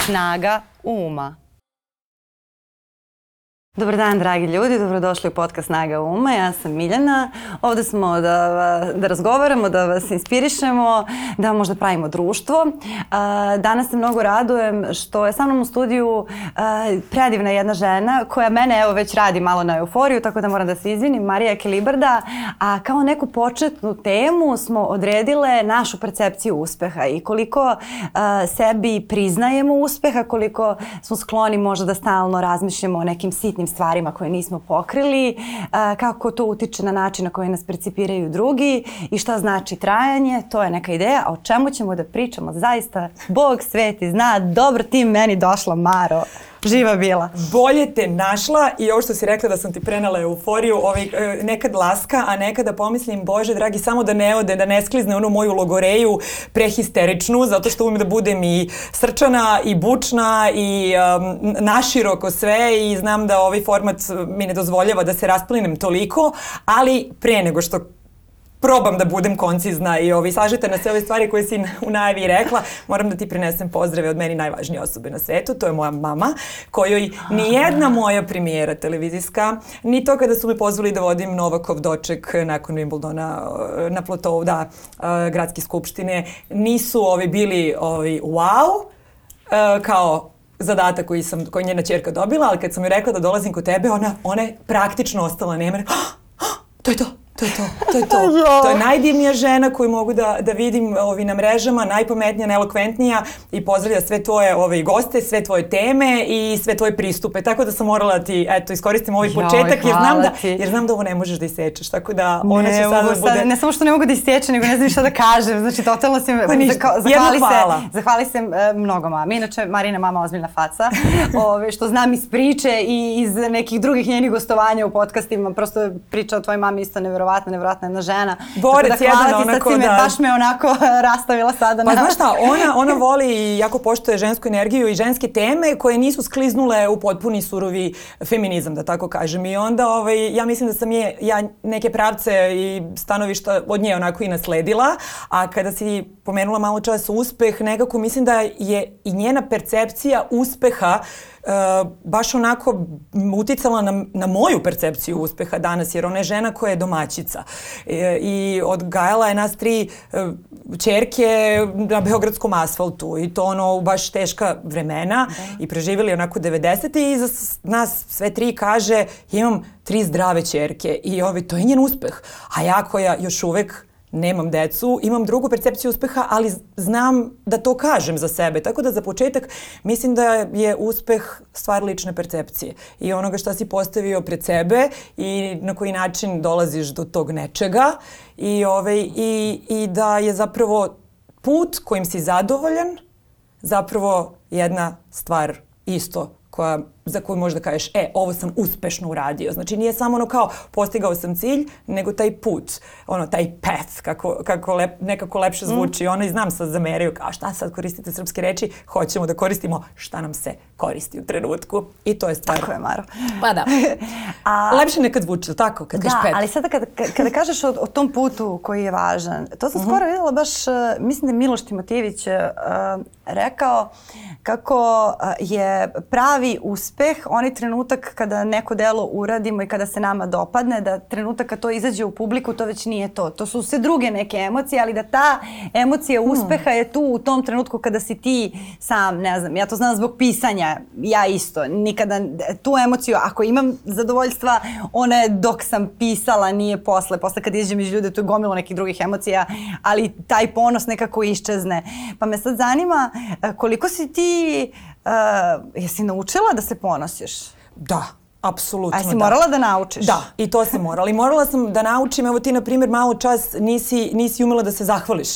Snaga uma. Dobar dan, dragi ljudi, dobrodošli u podcast Snaga uma. Ja sam Miljana. Ovde smo da, da razgovaramo, da vas inspirišemo, da možda pravimo društvo. Danas se mnogo radujem što je sa mnom u studiju predivna jedna žena koja mene evo već radi malo na euforiju, tako da moram da se izvinim, Marija Kilibarda. A kao neku početnu temu smo odredile našu percepciju uspeha i koliko sebi priznajemo uspeha, koliko smo skloni možda da stalno razmišljamo o nekim sitnim stvarima koje nismo pokrili, kako to utiče na način na koji nas percipiraju drugi i šta znači trajanje, to je neka ideja, a o čemu ćemo da pričamo? Zaista, Bog sveti zna, dobro ti meni došla Maro. Živa bila. Bolje te našla i ovo što si rekla da sam ti prenala euforiju, ovaj, e, nekad laska, a nekada pomislim, Bože dragi, samo da ne ode, da ne sklizne onu moju logoreju prehisteričnu, zato što umem da budem i srčana i bučna i um, naširoko sve i znam da ovaj format mi ne dozvoljava da se rasplinem toliko, ali pre nego što probam da budem koncizna i ovi, sažete na sve ove stvari koje si u najavi rekla, moram da ti prinesem pozdrave od meni najvažnije osobe na svetu, to je moja mama, kojoj ni jedna moja premijera televizijska, ni to kada su me pozvali da vodim Novakov doček nakon Wimbledona eh, na plotovu, da, uh, gradske skupštine, nisu ovi bili ovi wow, uh, kao zadatak koji sam, koji njena čerka dobila, ali kad sam joj rekla da dolazim kod tebe, ona, ona je praktično ostala nema. To je to, To je to, to je to. To je najdivnija žena koju mogu da, da vidim ovi, na mrežama, najpametnija, najelokventnija i pozdravlja sve tvoje ove, goste, sve tvoje teme i sve tvoje pristupe. Tako da sam morala da ti, eto, iskoristim ovaj početak jer znam, da, jer znam da ovo ne možeš da isečeš. Tako da ona ne, će sada da bude... ne samo što ne mogu da isečem, nego ne znam šta da kažem. Znači, totalno si me... Pa ništa, zahvali se, zahvali se e, mnogo mami. Inače, Marina mama ozbiljna faca. ove, što znam iz priče i iz nekih drugih njenih gostovanja u podcastima. Prosto priča o tvojoj mami isto neverovatno nevjerovatna, nevjerovatna jedna žena. Borec da, jedan onako da... baš me onako rastavila sada. Pa znaš šta, ona, ona voli i jako poštuje žensku energiju i ženske teme koje nisu skliznule u potpuni surovi feminizam, da tako kažem. I onda ovaj, ja mislim da sam je, ja neke pravce i stanovišta od nje onako i nasledila, a kada si pomenula malo čas uspeh, nekako mislim da je i njena percepcija uspeha uh, baš onako uticala na, na moju percepciju uspeha danas, jer ona je žena koja je domaćica. E, I odgajala je nas tri uh, čerke na Beogradskom asfaltu i to ono baš teška vremena da. i preživjeli onako 90. i za nas sve tri kaže imam tri zdrave čerke i ovi, to je njen uspeh. A ja koja još uvek nemam decu, imam drugu percepciju uspeha, ali znam da to kažem za sebe. Tako da za početak mislim da je uspeh stvar lične percepcije i onoga što si postavio pred sebe i na koji način dolaziš do tog nečega i, ovaj, i, i da je zapravo put kojim si zadovoljan zapravo jedna stvar isto koja, za koju možda kažeš, e, ovo sam uspešno uradio. Znači nije samo ono kao postigao sam cilj, nego taj put, ono, taj path, kako, kako lep, nekako lepše mm. zvuči. Mm. Ono i znam sad zameraju kao šta sad koristite srpske reči, hoćemo da koristimo šta nam se koristi u trenutku. I to je stvar. Tako je, Maro. Pa da. A, lepše nekad zvuči, tako, kad da, path. ali sada kada, kada kažeš o, o tom putu koji je važan, to sam mm -hmm. skoro videla baš, uh, mislim da Miloš Timotijević uh, rekao kako je pravi uspeh onaj trenutak kada neko delo uradimo i kada se nama dopadne, da trenutak kad to izađe u publiku, to već nije to. To su sve druge neke emocije, ali da ta emocija hmm. uspeha je tu u tom trenutku kada si ti sam, ne znam, ja to znam zbog pisanja, ja isto, nikada tu emociju, ako imam zadovoljstva, ona je dok sam pisala, nije posle, posle kad izađem iz ljude, tu je gomilo nekih drugih emocija, ali taj ponos nekako iščezne. Pa me sad zanima koliko si ti jesi naučila da se ponosiš? Da, Apsolutno, A jesi da. morala da naučiš? Da, i to sam morala. I morala sam da naučim, evo ti, na primjer, malo čas nisi, nisi umela da se zahvališ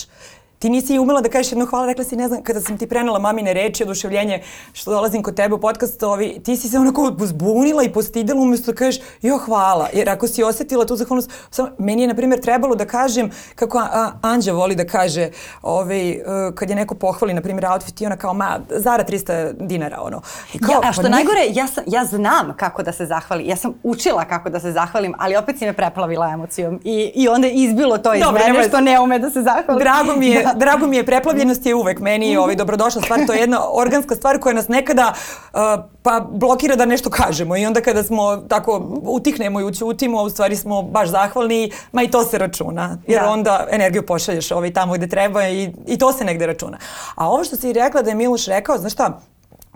ti nisi umela da kažeš jedno hvala, rekla si, ne znam, kada sam ti prenela mamine reči, oduševljenje što dolazim kod tebe u podcast, ovi, ti si se onako zbunila i postidila umjesto da kažeš, jo, hvala. Jer ako si osetila tu zahvalnost, sam, meni je, na primjer, trebalo da kažem, kako a, Anđa voli da kaže, ovaj, kad je neko pohvali, na primjer, outfit i ona kao, ma, zara 300 dinara, ono. I kao, ja, a što pa najgore, ja, sam, ja znam kako da se zahvali, ja sam učila kako da se zahvalim, ali opet si me preplavila emocijom i, i onda izbilo to iz Dobre, mene što ne ume da se zahvali. Drago mi je, drago mi je, preplavljenost je uvek meni ovaj, dobrodošla stvar, to je jedna organska stvar koja nas nekada uh, pa blokira da nešto kažemo i onda kada smo tako utihnemo i ućutimo, u stvari smo baš zahvalni, ma i to se računa, jer da. onda energiju pošalješ ovaj, tamo gde treba i, i to se negde računa. A ovo što si rekla da je Miloš rekao, znaš šta,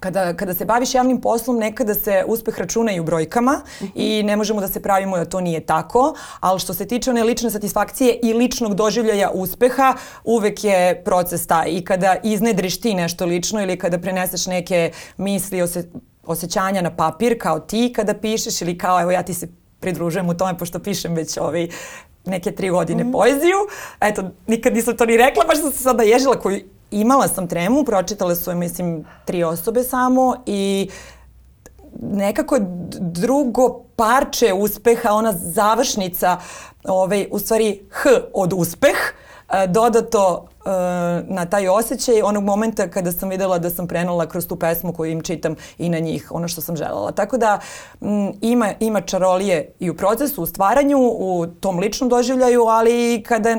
kada, kada se baviš javnim poslom nekada se uspeh računa i u brojkama -hmm. i ne možemo da se pravimo da to nije tako, ali što se tiče one lične satisfakcije i ličnog doživljaja uspeha, uvek je proces taj i kada iznedriš ti nešto lično ili kada preneseš neke misli, ose, osjećanja na papir kao ti kada pišeš ili kao evo ja ti se pridružujem u tome pošto pišem već ovaj neke tri godine mm poeziju. Eto, nikad nisam to ni rekla, baš sam se sada ježila koju imala sam tremu, pročitale su je, mislim, tri osobe samo i nekako drugo parče uspeha, ona završnica, ovaj, u stvari H od uspeh, e, dodato e, na taj osjećaj onog momenta kada sam videla da sam prenala kroz tu pesmu koju im čitam i na njih ono što sam želela. Tako da ima, ima čarolije i u procesu, u stvaranju, u tom ličnom doživljaju, ali kada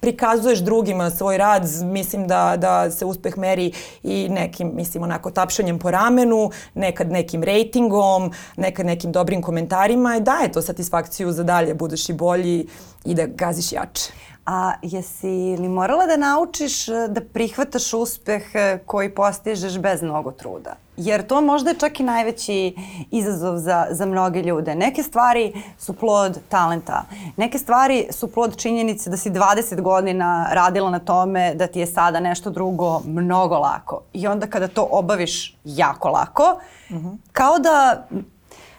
prikazuješ drugima svoj rad, mislim da, da se uspeh meri i nekim, mislim, onako tapšanjem po ramenu, nekad nekim rejtingom, nekad nekim dobrim komentarima i daje to satisfakciju za dalje, budeš i bolji i da gaziš jače. A jesi li morala da naučiš e, da prihvataš uspeh e, koji postižeš bez mnogo truda? Jer to možda je čak i najveći izazov za, za mnoge ljude. Neke stvari su plod talenta. Neke stvari su plod činjenice da si 20 godina radila na tome da ti je sada nešto drugo mnogo lako. I onda kada to obaviš jako lako, mm -hmm. kao da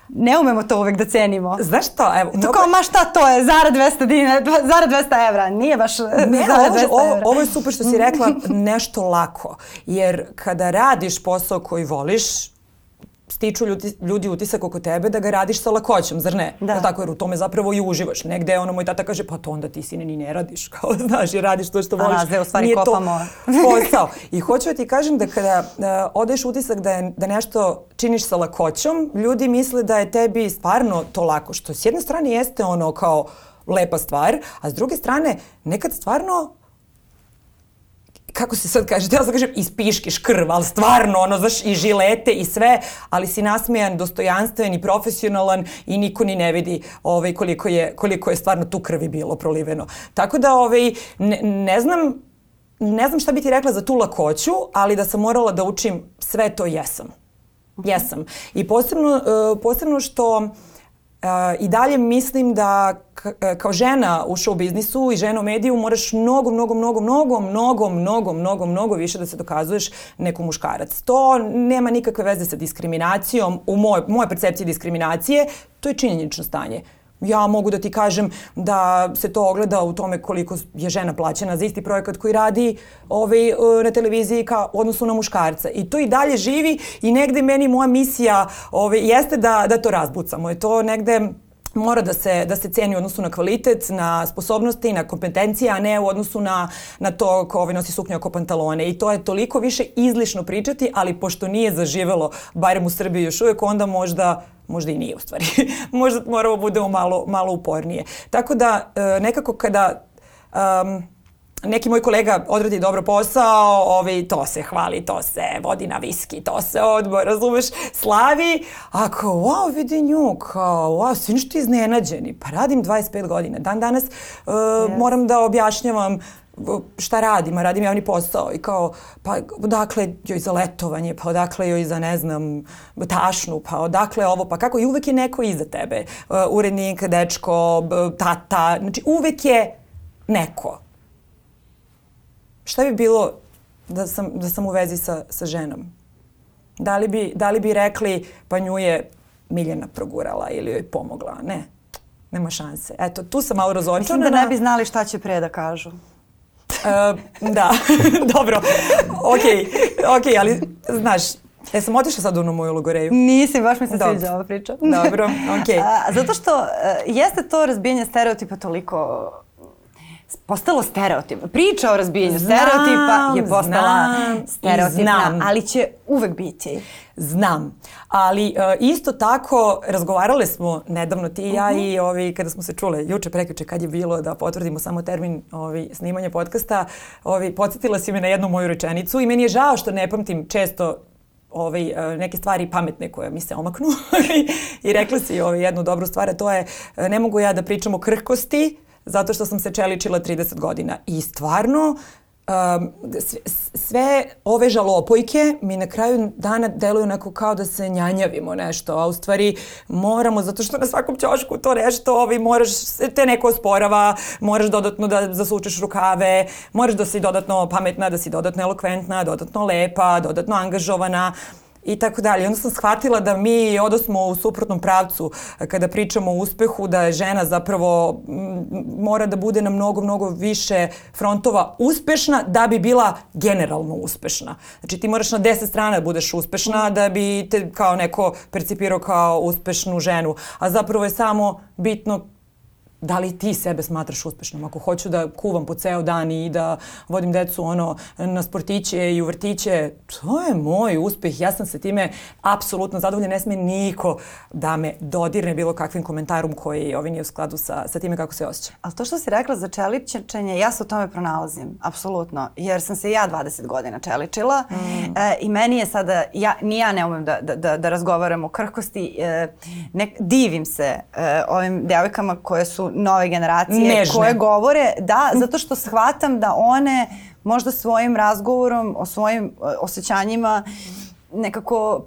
ne umemo to uvek da cenimo. Znaš što? Evo, to kao, ma šta to je, zara 200 dinara, zara 200 evra, nije baš ne, zara 200 ovo, evra. Ovo je super što si rekla, nešto lako, jer kada radiš posao koji voliš, stiču ljudi, ljudi utisak oko tebe da ga radiš sa lakoćom, zar ne? Da. tako, jer u tome zapravo i uživaš. Negde ono moj tata kaže, pa to onda ti sine ni ne radiš, kao znaš, i radiš to što voliš. A, da, u stvari Nije kopamo. to posao. I hoću da ti kažem da kada uh, odeš utisak da, je, da nešto činiš sa lakoćom, ljudi misle da je tebi stvarno to lako, što s jedne strane jeste ono kao lepa stvar, a s druge strane nekad stvarno kako se sad kaže, htjela sam da kažem ispiškiš krv, ali stvarno, ono, znaš, i žilete i sve, ali si nasmejan, dostojanstven i profesionalan i niko ni ne vidi ovaj, koliko, je, koliko je stvarno tu krvi bilo proliveno. Tako da, ovaj, ne, ne znam, ne znam šta bi ti rekla za tu lakoću, ali da sam morala da učim sve to jesam. Jesam. I posebno, uh, posebno što i dalje mislim da e, kao žena u show biznisu i žena u mediju moraš mnogo, mnogo, mnogo, mnogo, mnogo, mnogo, mnogo, mnogo više da se dokazuješ neko muškarac. To nema nikakve veze sa diskriminacijom, u moj, moje percepcije diskriminacije, to je činjenično stanje. Ja mogu da ti kažem da se to ogleda u tome koliko je žena plaćena za isti projekat koji radi ovaj, na televiziji ka odnosu na muškarca. I to i dalje živi i negde meni moja misija ovaj, jeste da, da to razbucamo. Je to negde mora da se, da se ceni u odnosu na kvalitet, na sposobnosti, na kompetencije, a ne u odnosu na, na to ko ovaj nosi suknju oko pantalone. I to je toliko više izlišno pričati, ali pošto nije zaživelo, barem u Srbiji još uvek, onda možda možda i nije u stvari. možda moramo budemo malo, malo upornije. Tako da e, nekako kada um, neki moj kolega odradi dobro posao, ovaj, to se hvali, to se vodi na viski, to se odbor, razumeš, slavi. Ako, wow, vidi nju, kao, wow, svi nešto iznenađeni. Pa radim 25 godina. Dan danas uh, yes. moram da objašnjavam šta radim, a radim javni posao i kao, pa odakle joj za letovanje, pa odakle joj za, ne znam, tašnu, pa odakle ovo, pa kako, i uvek je neko iza tebe, uh, urednik, dečko, tata, znači uvek je neko. Šta bi bilo da sam, da sam u vezi sa, sa ženom? Da li, bi, da li bi rekli, pa nju je Miljana progurala ili joj pomogla? Ne, nema šanse. Eto, tu sam malo razočarana. Mislim da ne bi znali šta će pre da kažu. Uh, da, dobro. Ok, ok, ali znaš, E, sam otišla sad u onu moju logoreju? Nisi, baš mi se Dobro. sviđa ova priča. Dobro, okej. Okay. zato što uh, jeste to razbijanje stereotipa toliko postalo stereotipno. Priča o razbijanju znam, stereotipa je postala znam, stereotipna, znam. ali će uvek biti. Znam, ali uh, isto tako razgovarale smo nedavno ti i ja uh -huh. i ovi, kada smo se čule juče, prekjuče kad je bilo da potvrdimo samo termin ovi, snimanja podcasta, ovi, podsjetila si me na jednu moju rečenicu i meni je žao što ne pamtim često ovaj, e, neke stvari pametne koje mi se omaknu i rekla si ovaj, jednu dobru stvar, a to je ne mogu ja da pričam o krhkosti, zato što sam se čeličila 30 godina. I stvarno, um, sve ove žalopojke mi na kraju dana deluju onako kao da se njanjavimo nešto, a u stvari moramo, zato što na svakom ćošku to nešto, ovi, moraš, te neko osporava, moraš dodatno da zasučeš rukave, moraš da si dodatno pametna, da si dodatno elokventna, dodatno lepa, dodatno angažovana. I tako dalje. Onda sam shvatila da mi odosmo u suprotnom pravcu kada pričamo o uspehu, da je žena zapravo mora da bude na mnogo, mnogo više frontova uspešna da bi bila generalno uspešna. Znači ti moraš na deset strana da budeš uspešna da bi te kao neko percipirao kao uspešnu ženu, a zapravo je samo bitno da li ti sebe smatraš uspešnom? Ako hoću da kuvam po ceo dan i da vodim decu ono na sportiće i u vrtiće, to je moj uspeh. Ja sam se time apsolutno zadovoljna. Ne sme niko da me dodirne bilo kakvim komentarom koji ovaj nije u skladu sa, sa time kako se osjeća. Ali to što si rekla za čeličenje, ja se u tome pronalazim, apsolutno. Jer sam se ja 20 godina čeličila mm. e, i meni je sada, ja, ni ja ne umem da, da, da, da razgovaram o krhkosti. E, ne, divim se e, ovim devojkama koje su nove generacije Nežne. koje govore, da, zato što shvatam da one možda svojim razgovorom o svojim osjećanjima nekako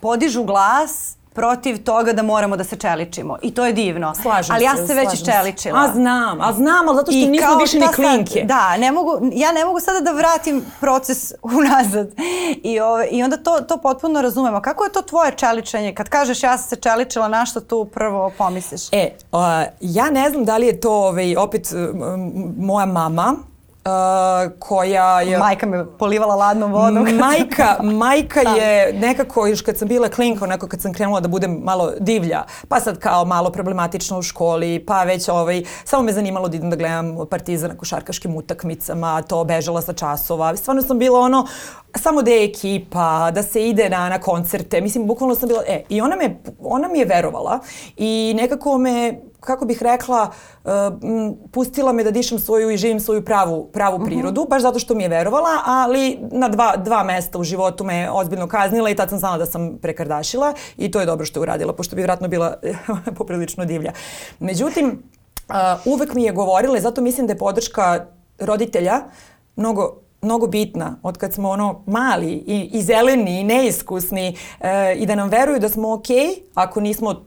podižu glas protiv toga da moramo da se čeličimo. I to je divno. Slažem ali ja se, se već iščeličila. A znam, a znam, ali zato što I nismo više ni klinke. Sad, da, ne mogu, ja ne mogu sada da vratim proces unazad. I, ove, i onda to, to potpuno razumemo. Kako je to tvoje čeličenje? Kad kažeš ja sam se čeličila, na što tu prvo pomisliš? E, uh, ja ne znam da li je to ovaj, opet uh, moja mama, Uh, koja je... Majka me polivala ladnom vodom. Majka, majka je nekako, još kad sam bila klinka, onako kad sam krenula da budem malo divlja, pa sad kao malo problematično u školi, pa već ovaj, samo me zanimalo da idem da gledam Partizan na košarkaškim utakmicama, to bežala sa časova. Stvarno sam bila ono, samo da je ekipa, da se ide na, na koncerte. Mislim, bukvalno sam bila, e, i ona, me, ona mi je verovala i nekako me kako bih rekla, uh, pustila me da dišem svoju i živim svoju pravu, pravu mhm. prirodu, uh -huh. baš zato što mi je verovala, ali na dva, dva mesta u životu me ozbiljno kaznila i tad sam znala da sam prekardašila i to je dobro što je uradila, pošto bi vratno bila poprilično divlja. Međutim, uh, uvek mi je govorila i zato mislim da je podrška roditelja mnogo mnogo bitna od kad smo ono mali i, i zeleni i neiskusni e, i da nam veruju da smo okej okay, ako nismo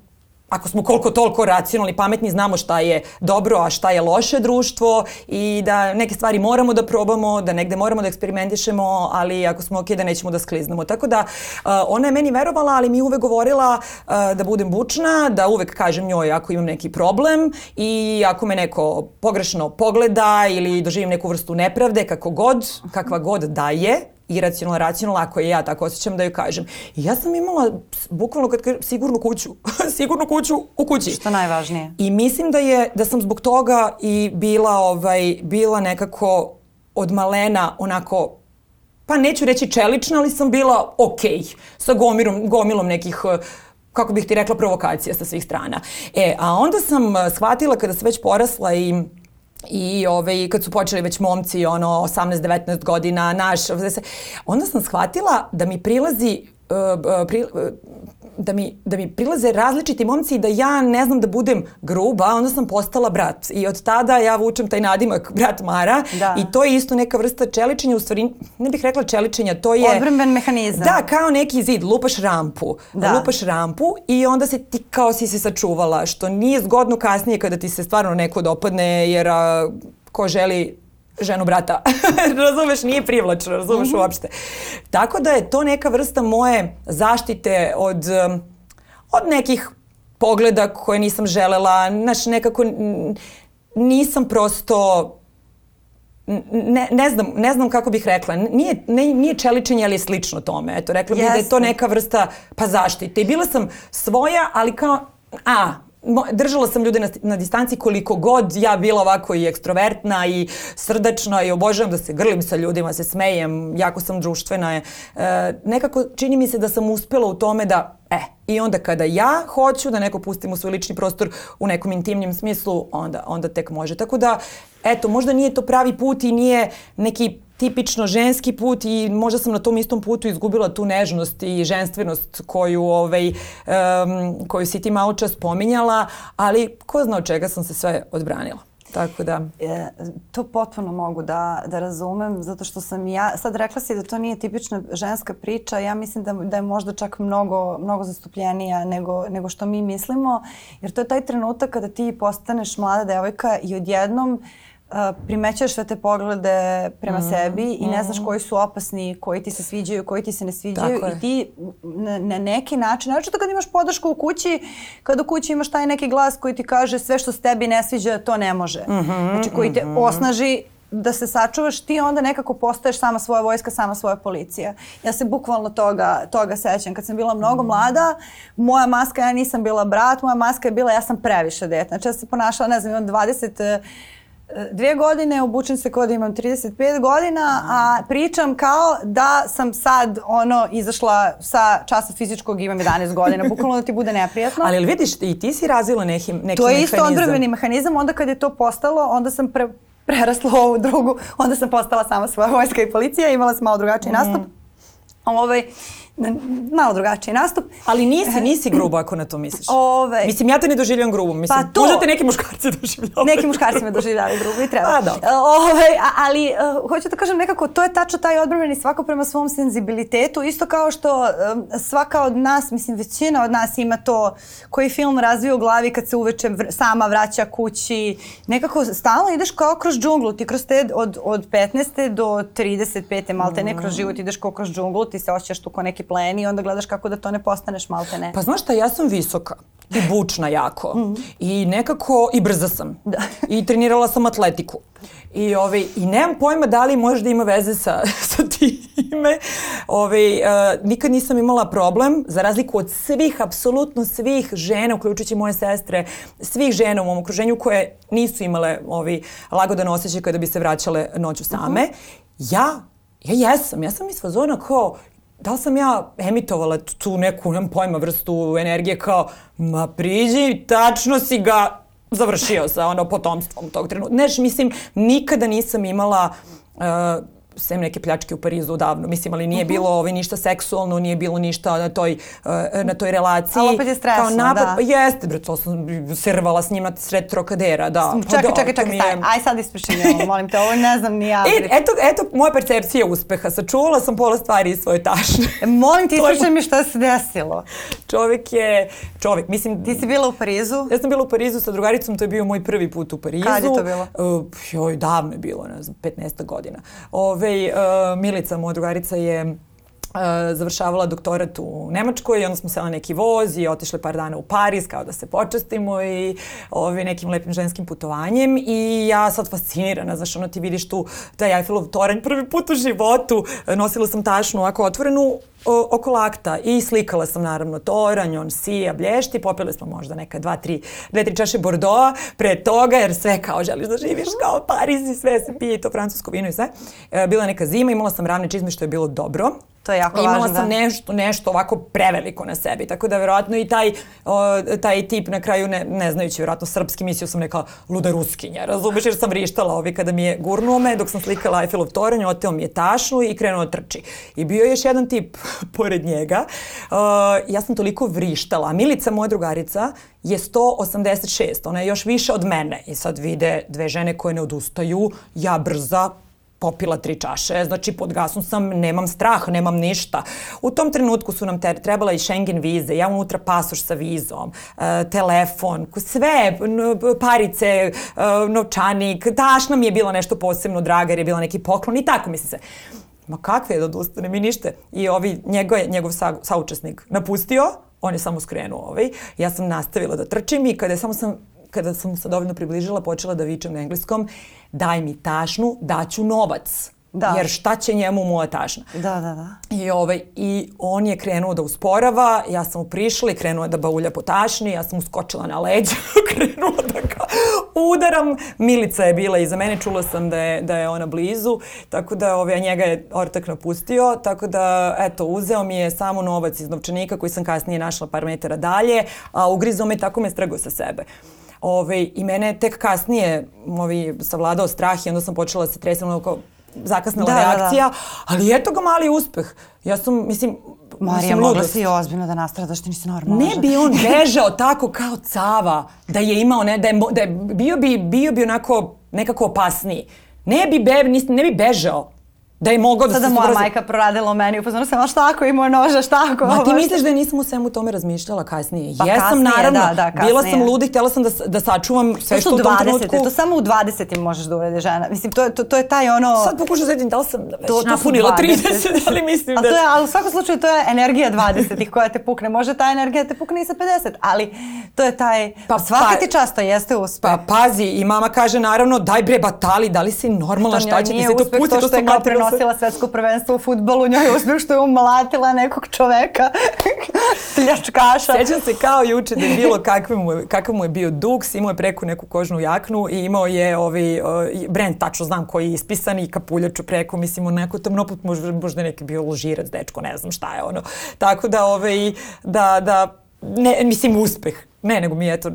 ako smo koliko toliko racionalni, pametni, znamo šta je dobro, a šta je loše društvo i da neke stvari moramo da probamo, da negde moramo da eksperimentišemo, ali ako smo ok, da nećemo da skliznemo. Tako da uh, ona je meni verovala, ali mi uvek govorila uh, da budem bučna, da uvek kažem njoj ako imam neki problem i ako me neko pogrešno pogleda ili doživim neku vrstu nepravde, kako god, kakva god da je, iracionalno, racionalno, ako je ja tako osjećam da joj kažem. I ja sam imala, bukvalno kad kažem, sigurnu kuću, sigurnu kuću u kući. Što najvažnije. I mislim da je, da sam zbog toga i bila, ovaj, bila nekako od malena onako pa neću reći čelična, ali sam bila okej okay, sa gomilom, gomilom nekih kako bih ti rekla, provokacija sa svih strana. E, a onda sam shvatila kada sam već porasla i I ovaj, kad su počeli već momci, ono, 18-19 godina, naš, onda sam shvatila da mi prilazi uh, pri, uh, da mi, da mi prilaze različiti momci i da ja ne znam da budem gruba, onda sam postala brat. I od tada ja vučem taj nadimak brat Mara da. i to je isto neka vrsta čeličenja, u stvari ne bih rekla čeličenja, to je... Odbranben mehanizam. Da, kao neki zid, lupaš rampu. Da. Lupaš rampu i onda se ti kao si se sačuvala, što nije zgodno kasnije kada ti se stvarno neko dopadne, jer a, ko želi ženu brata. razumeš, nije privlačno, razumeš -hmm. uopšte. Tako da je to neka vrsta moje zaštite od, um, od nekih pogleda koje nisam želela. Znaš, nekako nisam prosto ne, ne, znam, ne znam kako bih rekla, nije, ne, nije čeličenje, ali je slično tome. Eto, rekla bih da je to neka vrsta pa zaštite. I bila sam svoja, ali kao, a, držala sam ljude na, na distanci koliko god ja bila ovako i ekstrovertna i srdačna i obožavam da se grlim sa ljudima, se smejem, jako sam društvena. E, nekako čini mi se da sam uspela u tome da E, i onda kada ja hoću da neko pustim u svoj lični prostor u nekom intimnim smislu, onda, onda tek može. Tako da, eto, možda nije to pravi put i nije neki tipično ženski put i možda sam na tom istom putu izgubila tu nežnost i ženstvenost koju, ovaj, um, koju si ti malo čas pominjala, ali ko zna od čega sam se sve odbranila. Tako da... E, to potpuno mogu da, da razumem, zato što sam ja, sad rekla si da to nije tipična ženska priča, ja mislim da, da je možda čak mnogo, mnogo zastupljenija nego, nego što mi mislimo, jer to je taj trenutak kada ti postaneš mlada devojka i odjednom uh, primećuješ sve te poglede prema mm, sebi i ne znaš mm. koji su opasni, koji ti se sviđaju, koji ti se ne sviđaju i ti na, na neki način, znači to kad imaš podršku u kući, kad u kući imaš taj neki glas koji ti kaže sve što se tebi ne sviđa, to ne može. Mm -hmm, znači koji te mm -hmm. osnaži da se sačuvaš, ti onda nekako postaješ sama svoja vojska, sama svoja policija. Ja se bukvalno toga, toga sećam. Kad sam bila mnogo mm. mlada, moja maska, ja nisam bila brat, moja maska je bila ja sam previše dete. Znači ja se ponašala, ne znam, imam 20 dvije godine, obučem se kao da imam 35 godina, a pričam kao da sam sad ono izašla sa časa fizičkog imam 11 godina, bukvalno da ti bude neprijatno. Ali vidiš, i ti si razvila neki, neki mehanizam. To je isto odbrbeni mehanizam, onda kad je to postalo, onda sam pre, prerasla ovu drugu, onda sam postala sama svoja vojska i policija, imala sam malo drugačiji mm. nastup. Ovaj, malo drugačiji nastup. Ali nisi, nisi grubo ako na to misliš. Ove, Mislim, ja te ne doživljam grubo. Mislim, pa to, možda te neki muškarci doživljavaju. Neki muškarci me doživljavaju grubo i treba. A, dobro. Ove, ali uh, hoću da kažem nekako, to je tačno taj odbrani svako prema svom senzibilitetu. Isto kao što um, svaka od nas, mislim, većina od nas ima to koji film razvija u glavi kad se uveče vr sama vraća kući. Nekako stalno ideš kao kroz džunglu. Ti kroz te od, od 15. do 35. malte ne kroz život ideš kao kroz džunglu. Ti se osjećaš tu kao neki plen i onda gledaš kako da to ne postaneš malte ne. Pa znaš šta, ja sam visoka i bučna jako mm -hmm. i nekako i brza sam da. i trenirala sam atletiku. I, ovaj, I nemam pojma da li možda ima veze sa, sa time. Ovaj, uh, nikad nisam imala problem, za razliku od svih, apsolutno svih žena, uključujući moje sestre, svih žena u mom okruženju koje nisu imale ovaj, lagodan osjećaj kada bi se vraćale noću same. Uh -huh. Ja Ja jesam, ja sam iz fazona kao, da li sam ja emitovala tu neku, nemam pojma, vrstu energije kao, ma priđi, tačno si ga završio sa ono potomstvom tog trenutka. Neš, mislim, nikada nisam imala uh, sem neke pljačke u Parizu davno, mislim, ali nije uh mhm. -huh. bilo ovaj, ništa seksualno, nije bilo ništa na toj, uh, na toj relaciji. Ali opet je stresno, Kao napad, da. Jeste, bre, to sam servala s njima sred trokadera, da. Pa čekaj, čekaj, čekaj, je... aj sad ispričam ovo, molim te, ovo ne znam ni ja. E, eto, eto moja percepcija uspeha, sačuvala sam pola stvari iz svoje tašne. molim ti, ispričaj mi šta se desilo. Čovek je, čovek, mislim... Ti si bila u Parizu? Ja sam bila u Parizu sa drugaricom, to je bio moj prvi put u Parizu. Kad je to bilo? Uh, joj, davno je bilo, ne znam, 15 godina. Ove, uh, Milica, moja drugarica je završavala doktorat u Nemačkoj i onda smo se na neki voz i otišli par dana u Pariz kao da se počastimo i ovaj, nekim lepim ženskim putovanjem i ja sad fascinirana, znaš, ono ti vidiš tu taj Eiffelov toranj prvi put u životu, nosila sam tašnu ovako otvorenu o, oko lakta i slikala sam naravno toranj, on sija, blješti, popili smo možda neka dva, tri, dve, tri čaše Bordeaux pre toga, jer sve kao želiš da živiš kao Pariz i sve se pije, to francusko vino i sve. E, bila neka zima, imala sam ravne čizme što je bilo dobro. To je jako Imala važno. Imala sam da. nešto, nešto ovako preveliko na sebi, tako da verovatno i taj, o, taj tip na kraju, ne, ne znajući verovatno srpski, mislio sam neka luda ruskinja, razumeš, jer sam vrištala ovi kada mi je gurnuo me, dok sam slikala Eiffelov toranj, oteo mi je tašnu i krenuo da trči. I bio je još jedan tip pored njega. Uh, ja sam toliko vrištala. Milica, moja drugarica, je 186. Ona je još više od mene. I sad vide dve žene koje ne odustaju. Ja brza, popila tri čaše, znači pod gasom sam, nemam strah, nemam ništa. U tom trenutku su nam trebala i Schengen vize, ja unutra pasoš sa vizom, uh, telefon, sve, parice, uh, novčanik, tašna mi je bila nešto posebno draga jer je bila neki poklon i tako mi se ma kakve je da odustane mi nište. I ovi, njegov, njegov sa, saučesnik napustio, on je samo skrenuo ovaj. Ja sam nastavila da trčim i kada samo sam kada sam se dovoljno približila, počela da vičem na engleskom, daj mi tašnu, daću novac. Da. Jer šta će njemu moja tašna? Da, da, da. I, ovaj, I on je krenuo da usporava, ja sam mu prišla i krenuo da baulja po tašni, ja sam uskočila na leđa, krenula da ga udaram. Milica je bila iza mene, čula sam da je, da je ona blizu, tako da ovaj, njega je ortak napustio, tako da eto, uzeo mi je samo novac iz novčanika koji sam kasnije našla par metara dalje, a ugrizao me tako me strgao sa sebe. Ove, I mene tek kasnije ovi, savladao strah i onda sam počela da se tresam onako zakasnala da, reakcija, da, da. ali eto ga mali uspeh. Ja sam, mislim, Marija, mogla si ozbiljno da nastradaš, ti nisi normalno. Ne bi on bežao tako kao cava, da je imao, ne, da je, da je bio bi, bio bi onako nekako opasniji. Ne bi, be, ne bi bežao. Da je mogao da Sada se... Moja majka proradila u meni, upozorila sam, a šta ako ima noža, šta ako... Ma ti misliš da nisam u svemu tome razmišljala kasnije? Pa Jesam, kasnije, naravno. Da, da, kasnije. Bila sam luda i htjela sam da, da sačuvam sve što u tom 20, trenutku... To samo u 20 možeš da uvede žena. Mislim, to, to, to je taj ono... Sad pokušam da da li sam već to, to napunila 30, ali mislim da... To je, ali u svakom slučaju to je energija 20 koja te pukne. Može ta energija da te pukne i sa 50, ali to je taj... Pa, svaki pa, ti často jeste uspeh. Pa pazi, i mama kaže naravno, daj bre batali, da li si normalna, šta će ti se to pusti, to što je prenosila svetsko prvenstvo u futbolu, njoj je uspeh što je umlatila nekog čoveka, pljačkaša. Sjećam se kao juče da je bilo kakav mu kakav mu je bio duks, imao je preko neku kožnu jaknu i imao je ovaj, uh, brand, tačno znam koji je ispisan i kapuljaču preko, mislim, onako tamnoput možda, možda neki bio ložirac, dečko, ne znam šta je ono. Tako da, ovaj, da, da, ne, mislim, uspeh. Ne, nego mi je eto,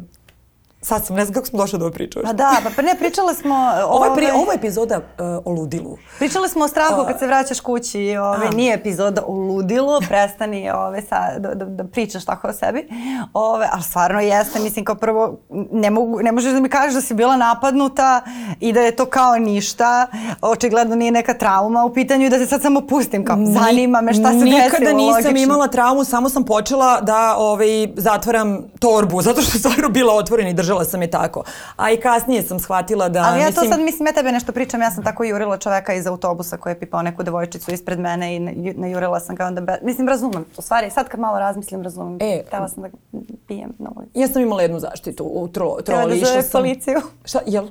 Sad sam, ne znam kako smo došli do ove priče. Pa da, pa, pa ne, pričale smo... Ovo je, pri, ovaj- ovo je epizoda uh, o ludilu. Pričale smo o strahu kad se vraćaš kući. Ove, nije epizoda o ludilu, prestani ove, sa, da, da, da pričaš tako o sebi. Ove, ali stvarno jeste, mislim kao prvo, ne, mogu, ne možeš da mi kažeš da si bila napadnuta i da je to kao ništa. Očigledno nije neka trauma u pitanju i da se sad samo pustim. Kao, zanima me šta se desilo. Nikada nisam logično. imala traumu, samo sam počela da ovaj, zatvaram torbu, zato što je stvarno bila otvorena i držala držala sam je tako. A i kasnije sam shvatila da... Ali ja mislim... to sad, mislim, ja tebe nešto pričam, ja sam tako jurila čoveka iz autobusa koji je pipao neku devojčicu ispred mene i najurila sam ga onda... Be... Mislim, razumem. U stvari, sad kad malo razmislim, razumem. E, Htela sam da pijem na ulici. Ja sam imala jednu zaštitu u tro, troli. Treba da zove policiju. Šta, jel?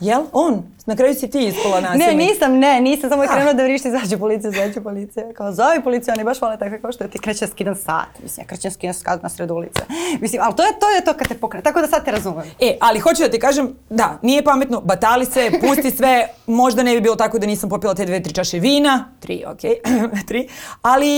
Jel? On? Na kraju si ti ispala nasilnik. Ne, nisam, ne, nisam. Samo je krenuo da vrišti, izađe policija, izađe policija. Kao, zovi policiju, oni baš vole takve kao što ti kreće skidan sat. Mislim, ja krećem skidan sat na sredu ulice. Mislim, ali to je to, je to kad te pokre. Tako da sad te razumem. E, ali hoću da ti kažem, da, nije pametno, batali se, pusti sve. Možda ne bi bilo tako da nisam popila te dve, tri čaše vina. Tri, okej, okay. tri. Ali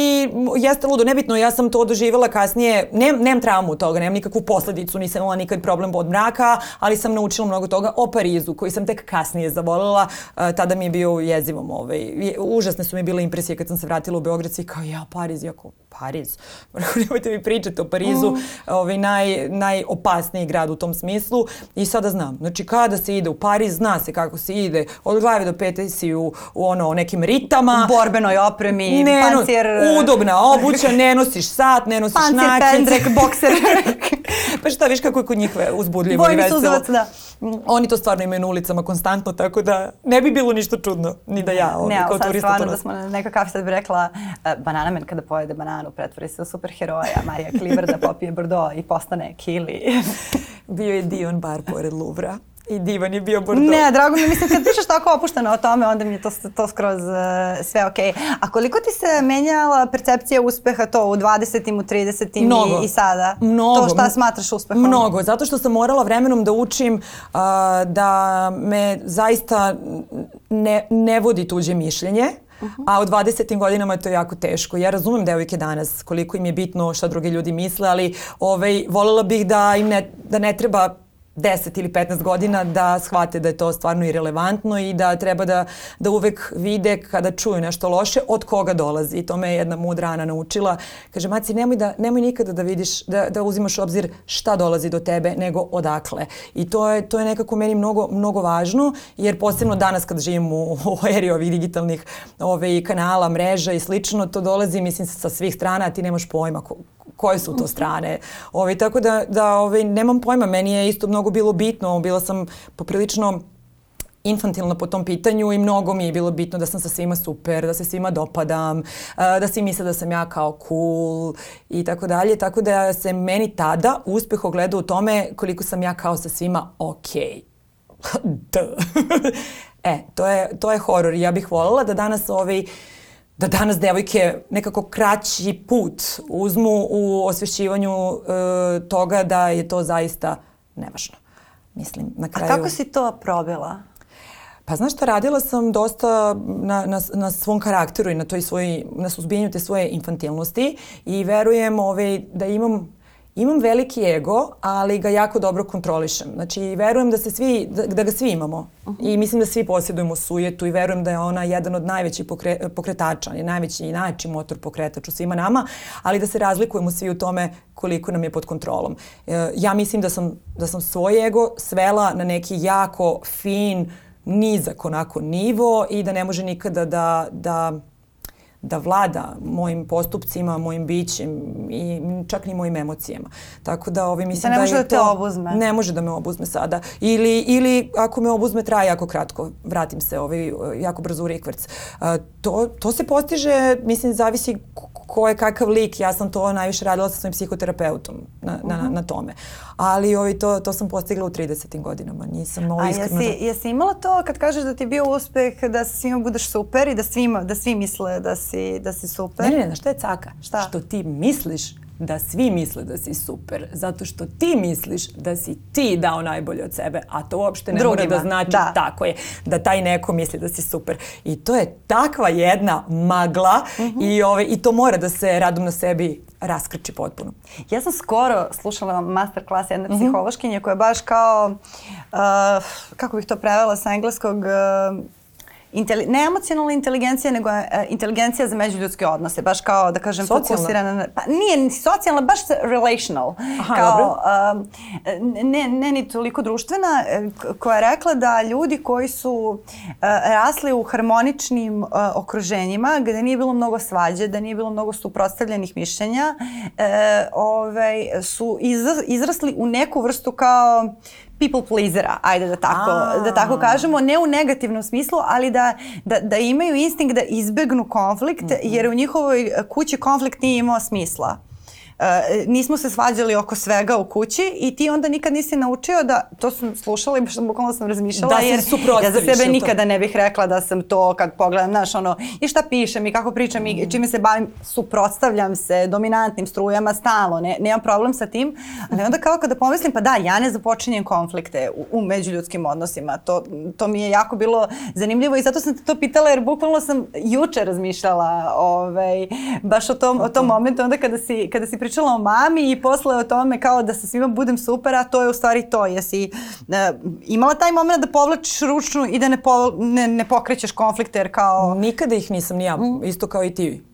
jeste ludo, nebitno, ja sam to doživjela kasnije. Nem, nemam traumu toga, nemam nikakvu posledicu, nisam imala nikad problem od mraka, ali sam naučila mnogo toga o Parizu, koji sam tek kasnije zavolila tada mi je bio jezivom. Ovaj, užasne su mi bile impresije kad sam se vratila u Beograd i kao ja Pariz, jako Pariz. Nemojte mi pričati o Parizu, mm. ovaj, naj, najopasniji grad u tom smislu. I sada znam. Znači kada se ide u Pariz, zna se kako se ide. Od glave do pete si u, u ono, nekim ritama. U borbenoj opremi, ne, pancir... Udobna obuća, ne nosiš sat, ne nosiš nakice. Pancir, pendrek, bokser. pa šta, viš kako je kod njih uzbudljivo i veselo. Vojni suzovac, da. Oni to stvarno imaju na ulicama konstantno, tako da ne bi bilo ništa čudno, ni da ja ovdje, ne, kao turista Ne, da smo na nekoj kafi sad bi rekla, uh, banana men kada pojede bananu pretvori se u superheroja, Marija Kliber da popije Bordeaux i postane Kili. Bio je Dion bar pored Louvra. I divan je bio Bordeaux. Ne, drago mi, mislim, kad pišeš tako opušteno o tome, onda mi je to, to skroz uh, sve okej. Okay. A koliko ti se menjala percepcija uspeha to u 20. u 30. Mnogo. I, i sada? Mnogo. To šta smatraš uspehom? Mnogo, zato što sam morala vremenom da učim uh, da me zaista ne, ne vodi tuđe mišljenje. Uh -huh. A u 20. godinama je to jako teško. Ja razumem devojke danas koliko im je bitno šta drugi ljudi misle, ali ovaj, volela bih da im ne, da ne treba 10 ili 15 godina da shvate da je to stvarno irelevantno i da treba da, da uvek vide kada čuju nešto loše od koga dolazi. I to me je jedna mudra Ana naučila. Kaže, Maci, nemoj, da, nemoj nikada da vidiš, da, da uzimaš u obzir šta dolazi do tebe, nego odakle. I to je, to je nekako meni mnogo, mnogo važno, jer posebno danas kad živim u, u eri ovih digitalnih ove, kanala, mreža i slično, to dolazi, mislim, sa svih strana, a ti nemaš pojma ko, koje su to strane. Ovaj, tako da, da ovaj, nemam pojma, meni je isto mnogo bilo bitno, bila sam poprilično infantilna po tom pitanju i mnogo mi je bilo bitno da sam sa svima super, da se svima dopadam, da svi misle da sam ja kao cool i tako dalje. Tako da se meni tada uspeh ogleda u tome koliko sam ja kao sa svima okej. Okay. E, to je, to je horor. Ja bih voljela da danas ovaj, da danas devojke nekako kraći put uzmu u osvješćivanju e, toga da je to zaista nevažno. Mislim, na kraju... A kako si to probila? Pa znaš šta, radila sam dosta na, na, na svom karakteru i na, toj svoj, na suzbijanju te svoje infantilnosti i verujem ovaj, da imam Imam veliki ego, ali ga jako dobro kontrolišem. Znači, verujem da, se svi, da, da ga svi imamo. Uh -huh. I mislim da svi posjedujemo sujetu i verujem da je ona jedan od najvećih pokre, pokretača, je najveći i najveći motor pokretač u svima nama, ali da se razlikujemo svi u tome koliko nam je pod kontrolom. E, ja mislim da sam, da sam svoj ego svela na neki jako fin, nizak onako nivo i da ne može nikada da, da da vlada mojim postupcima, mojim bićem i čak ni mojim emocijama. Tako da ovaj, mislim da, ne može da, te to, obuzme. Ne može da me obuzme sada. Ili, ili ako me obuzme traje jako kratko, vratim se ovaj, jako brzo u rikvrc. To, to se postiže, mislim, zavisi ko je kakav lik. Ja sam to najviše radila sa svojim psihoterapeutom na, na, uh -huh. na tome. Ali ovaj, to, to sam postigla u 30. godinama. Nisam ovo iskreno... A jesi, jesi imala to kad kažeš da ti je bio uspeh da svima budeš super i da, svima, da svi misle da si, da si super? Ne, ne, ne, šta je caka? Šta? Što ti misliš da svi misle da si super, zato što ti misliš da si ti dao najbolje od sebe, a to uopšte ne Drugima. mora da znači da. tako je, da taj neko misli da si super. I to je takva jedna magla mhm. -huh. i, ove, i to mora da se radom na sebi raskrči potpuno. Ja sam skoro slušala master klas jedne mhm. -huh. psihološkinje koja je baš kao, uh, kako bih to prevela sa engleskog, uh, inteli, ne emocionalna inteligencija, nego uh, inteligencija za međuljudske odnose, baš kao da kažem socijalna. fokusirana na, pa nije socijalna, baš relational. Aha, kao, dobro. Uh, ne, ne ni toliko društvena, e, koja je rekla da ljudi koji su uh, rasli u harmoničnim uh, okruženjima, gde nije bilo mnogo svađe, da nije bilo mnogo suprotstavljenih mišljenja, uh, ovaj, su izrasli u neku vrstu kao people pleasera, ajde da tako, A. da tako kažemo, ne u negativnom smislu, ali da, da, da imaju instinkt da izbegnu konflikt, mm -hmm. jer u njihovoj kući konflikt nije imao smisla. Uh, nismo se svađali oko svega u kući i ti onda nikad nisi naučio da, to sam slušala i baš bukvalno sam razmišljala, da jer ja za sebe nikada ne bih rekla da sam to kad pogledam, znaš, ono, i šta pišem i kako pričam mm. i čime se bavim, suprotstavljam se dominantnim strujama stalno, ne, nemam problem sa tim, ali onda kao kada pomislim, pa da, ja ne započinjem konflikte u, u međuljudskim odnosima, to, to mi je jako bilo zanimljivo i zato sam te to pitala jer bukvalno sam juče razmišljala ovaj, baš o tom, o tom momentu onda kada si, kada si pričala o mami i posle o tome kao da sa svima budem super, a to je u stvari to. Jesi uh, imala taj moment da povlačiš ručnu i da ne, po, ne, ne pokrećeš konflikte jer kao... Nikada ih nisam ni ja, mm. isto kao i ti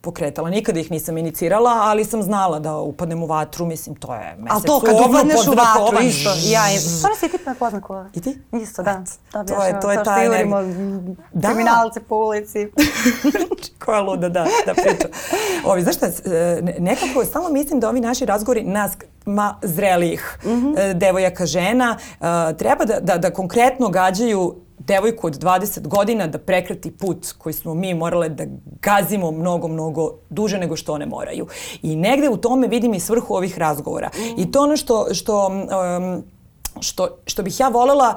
pokretala. Nikada ih nisam inicirala, ali sam znala da upadnem u vatru, mislim, to je mesec Ali to kad upadneš u vatru, isto, ja, stvarno si ti me pozna kova. I ti? Isto, da. da to je, to je ta energija. Da. kriminalce po ulici. Koja luda, da, da pričam. Ovi, znaš šta, e, nekako stalno mislim da ovi naši razgovori nas ma zrelijih mm -hmm. devojaka žena e, treba da, da, da konkretno gađaju devojku od 20 godina da prekrati put koji smo mi morale da gazimo mnogo, mnogo duže nego što one moraju. I negde u tome vidim i svrhu ovih razgovora. Mm. I to ono što, što, um, što, što bih ja volela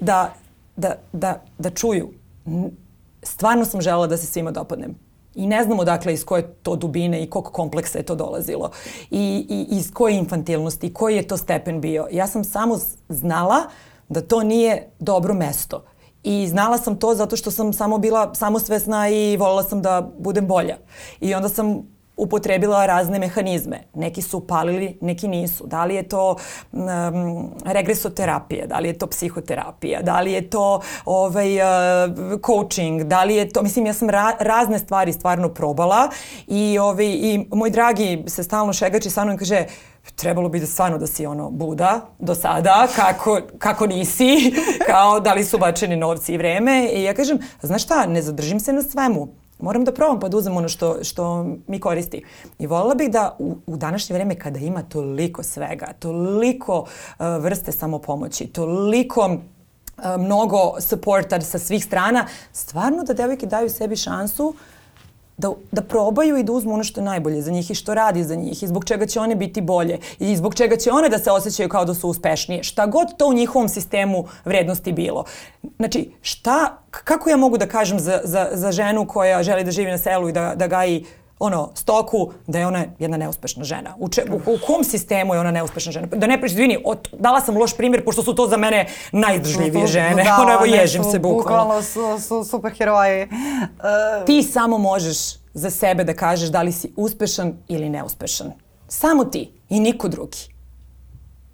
da, da, da, da čuju. Stvarno sam želela da se svima dopadnem. I ne znamo dakle iz koje to dubine i kog kompleksa je to dolazilo. I, i iz koje infantilnosti, koji je to stepen bio. Ja sam samo znala da to nije dobro mesto I znala sam to zato što sam samo bila samosvesna i voljela sam da budem bolja. I onda sam upotrebila razne mehanizme. Neki su upalili, neki nisu. Da li je to um, regresoterapija, da li je to psihoterapija, da li je to ovaj, uh, coaching, da li je to... Mislim, ja sam ra razne stvari stvarno probala i, ovaj, i moj dragi se stalno šegači sa mnom i kaže trebalo bi da stvarno da si ono Buda do sada, kako, kako nisi, kao da li su bačeni novci i vreme. I ja kažem, znaš šta, ne zadržim se na svemu. Moram da probam pa da uzem ono što, što mi koristi. I voljela bih da u, u današnje vreme kada ima toliko svega, toliko uh, vrste samopomoći, toliko uh, mnogo supporta sa svih strana, stvarno da devojke daju sebi šansu da, da probaju i da uzmu ono što je najbolje za njih i što radi za njih i zbog čega će one biti bolje i zbog čega će one da se osjećaju kao da su uspešnije. Šta god to u njihovom sistemu vrednosti bilo. Znači, šta, kako ja mogu da kažem za, za, za ženu koja želi da živi na selu i da, da gaji ono, stoku, da je ona jedna neuspešna žena. U, če, u, u kom sistemu je ona neuspešna žena? Da ne pričam, izvini, od, dala sam loš primjer, pošto su to za mene najizdržljivije žene. Da, ono, evo, ježim su se bukvalno. Bukvalno su, su superheroji. Uh, Ti samo možeš za sebe da kažeš da li si uspešan ili neuspešan. Samo ti i niko drugi.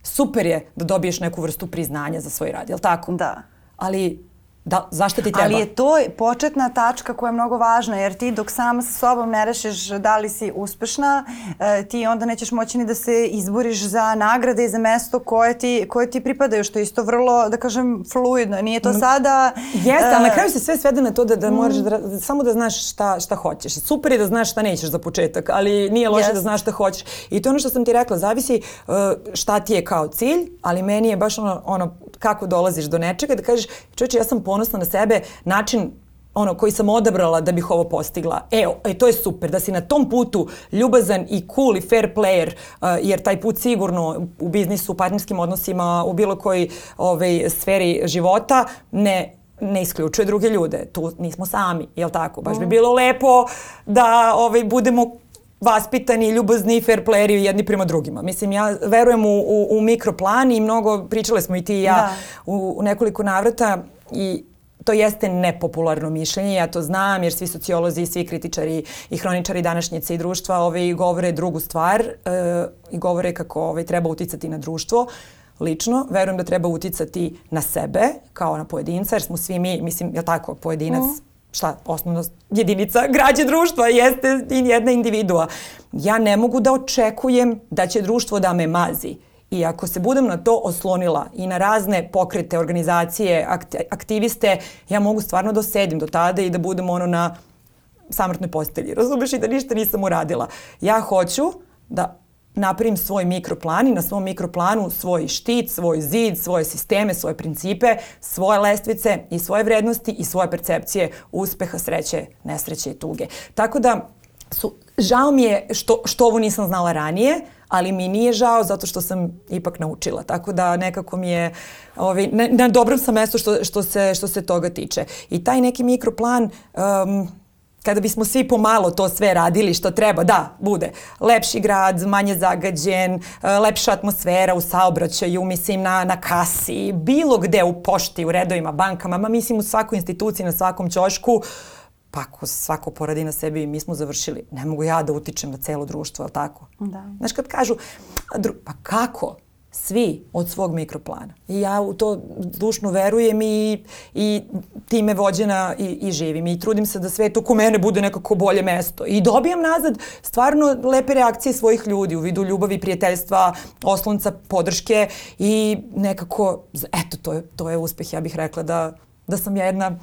Super je da dobiješ neku vrstu priznanja za svoj rad, je li tako? da. Ali da, zašto ti treba? Ali je to početna tačka koja je mnogo važna, jer ti dok sama sa sobom ne rešiš da li si uspešna, e, ti onda nećeš moći ni da se izboriš za nagrade i za mesto koje ti, koje ti pripadaju, što je isto vrlo, da kažem, fluidno. Nije to sada... Jeste, ali na e, kraju se sve svede na to da, da moraš da, da, samo da znaš šta, šta hoćeš. Super je da znaš šta nećeš za početak, ali nije loše Jeste. da znaš šta hoćeš. I to je ono što sam ti rekla, zavisi uh, šta ti je kao cilj, ali meni je baš ono, ono kako dolaziš do nečega, da kažeš, čovječe, ja sam ponosna na sebe, način ono koji sam odabrala da bih ovo postigla. Evo, e, to je super, da si na tom putu ljubazan i cool i fair player, uh, jer taj put sigurno u biznisu, u partnerskim odnosima, u bilo kojoj ovaj, sferi života ne ne isključuje druge ljude. Tu nismo sami, jel tako? Baš bi bilo lepo da ovaj, budemo vaspitani, ljubazni i fair playeri jedni prema drugima. Mislim, ja verujem u, u, u mikroplan i mnogo, pričale smo i ti i ja Da. u, u nekoliko navrata i to jeste nepopularno mišljenje, ja to znam jer svi sociolozi, svi kritičari i hroničari današnjice i društva ovaj, govore drugu stvar e, i govore kako ovaj, treba uticati na društvo. Lično, verujem da treba uticati na sebe kao na pojedinca jer smo svi mi, mislim, je tako, pojedinac, šta, osnovna jedinica građe društva jeste jedna individua. Ja ne mogu da očekujem da će društvo da me mazi. I ako se budem na to oslonila i na razne pokrete, organizacije, akti- aktiviste, ja mogu stvarno da sedim do tada i da budem ono na samrtnoj postelji. Razumeš i da ništa nisam uradila. Ja hoću da napravim svoj mikroplan i na svom mikroplanu svoj štit, svoj zid, svoje sisteme, svoje principe, svoje lestvice i svoje vrednosti i svoje percepcije uspeha, sreće, nesreće i tuge. Tako da su, žao mi je što, što ovo nisam znala ranije, ali mi nije žao zato što sam ipak naučila. Tako da nekako mi je ovaj, na, na dobrom sam mestu što, što, se, što se toga tiče. I taj neki mikroplan um, kada bismo svi pomalo to sve radili što treba, da, bude lepši grad, manje zagađen, e, lepša atmosfera u saobraćaju, mislim na, na kasi, bilo gde u pošti, u redovima, bankama, ma mislim u svakoj instituciji, na svakom ćošku, pa ako svako poradi na sebi, mi smo završili. Ne mogu ja da utičem na celo društvo, ali tako? Da. Znaš kad kažu, pa kako? Svi od svog mikroplana. I ja u to dušno verujem i, i time vođena i, i živim. I trudim se da sve to ko mene bude nekako bolje mesto. I dobijam nazad stvarno lepe reakcije svojih ljudi u vidu ljubavi, prijateljstva, oslonca, podrške i nekako, eto, to je, to je uspeh. Ja bih rekla da, da sam ja jedna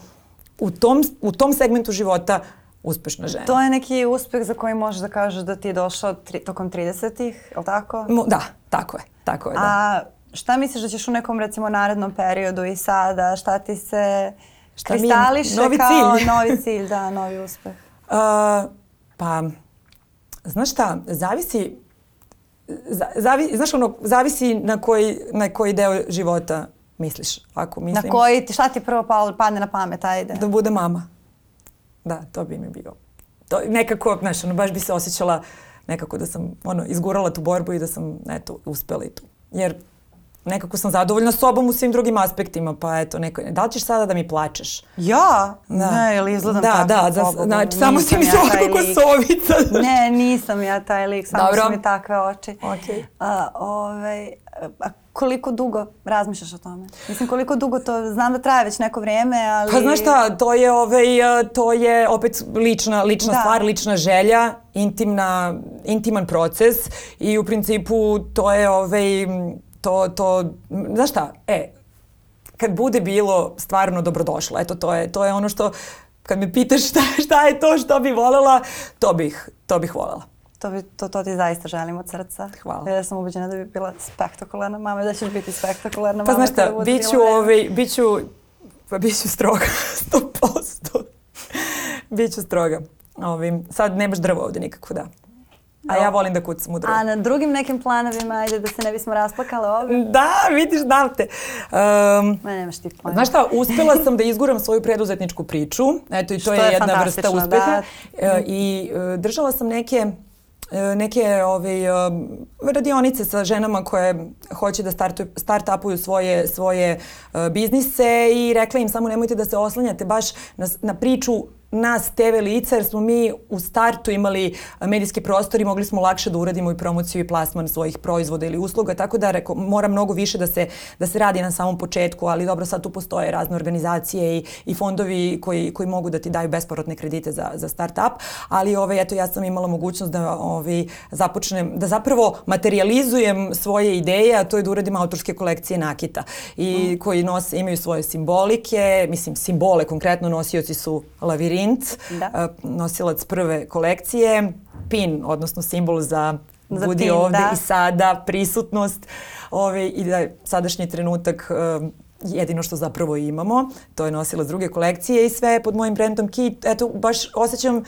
u tom, u tom segmentu života uspešna žena. To je neki uspeh za koji možeš da kažeš da ti je došao tri, tokom 30-ih, je li tako? Da, tako je. Tako je, da. A šta misliš da ćeš u nekom recimo narednom periodu i sada, šta ti se Šta mi je kristališe novi kao cilj? novi cilj, da, novi uspeh? Uh, pa, znaš šta, zavisi, za, zavi, znaš ono, zavisi na koji, na koji deo života misliš. Ako mislim Na koji, šta ti prvo padne na pamet, ajde? da bude mama. Da, to bi mi bio. To, nekako, znaš, ono, baš bi se osjećala nekako da sam ono, izgurala tu borbu i da sam, eto, uspela i tu. Jer nekako sam zadovoljna sobom u svim drugim aspektima, pa eto, neko, da li ćeš sada da mi plačeš? Ja? Da. Ne, ili izgledam da, tako? Da, da, znači, samo si nisam mi ja lik. kosovica. Ne, nisam ja taj lik, samo Dobro. su mi takve oči. Okej. A, ovaj, a koliko dugo razmišljaš o tome? Mislim, koliko dugo to, znam da traje već neko vrijeme, ali... Pa znaš šta, to je, ovaj, eh, to je opet lična, lična Da. stvar, lična želja, intimna, intiman proces i u principu to je ovaj, to, to, znaš šta, e, kad bude bilo stvarno dobrodošlo, eto to je, to je ono što, kad me pitaš šta, šta je to što bi volela, to bih, to bih volela. To, bi, to, to ti zaista želim od srca. Hvala. Ja sam ubeđena da bi bila spektakularna mama i da ćeš biti spektakularna Pa mama. znaš šta, kada bude bit ću, bilo vreme. ovaj, bit ću, pa bit ću stroga, sto posto. bit ću stroga. ovim, sad nemaš drvo ovde nikako, da. A ja volim da kucam u drvo. A na drugim nekim planovima, ajde da se ne bismo rasplakale ovdje? Da, vidiš, znam te. Um, Ma nemaš ti plan. Znaš šta, uspela sam da izguram svoju preduzetničku priču. Eto i to Što je je jedna vrsta uspeha. da. E, I e, držala sam neke neke ove, radionice sa ženama koje hoće da startuju, start-upuju svoje, svoje e, biznise i rekla im samo nemojte da se oslanjate baš na, na priču nas TV lica jer smo mi u startu imali medijski prostor i mogli smo lakše da uradimo i promociju i plasman svojih proizvoda ili usluga, tako da reko, mora mnogo više da se, da se radi na samom početku, ali dobro sad tu postoje razne organizacije i, i fondovi koji, koji mogu da ti daju besporotne kredite za, za start-up, ali ove, eto ja sam imala mogućnost da ove, započnem, da zapravo materializujem svoje ideje, a to je da uradim autorske kolekcije nakita i mm. koji nose, imaju svoje simbolike, mislim simbole, konkretno nosioci su lavirint, Da. nosilac prve kolekcije, pin, odnosno simbol za, Za budi pin, ovde da. i sada, prisutnost ove, i da sadašnji trenutak um, jedino što zapravo imamo. To je nosilac druge kolekcije i sve pod mojim brandom Kit. Eto, baš osjećam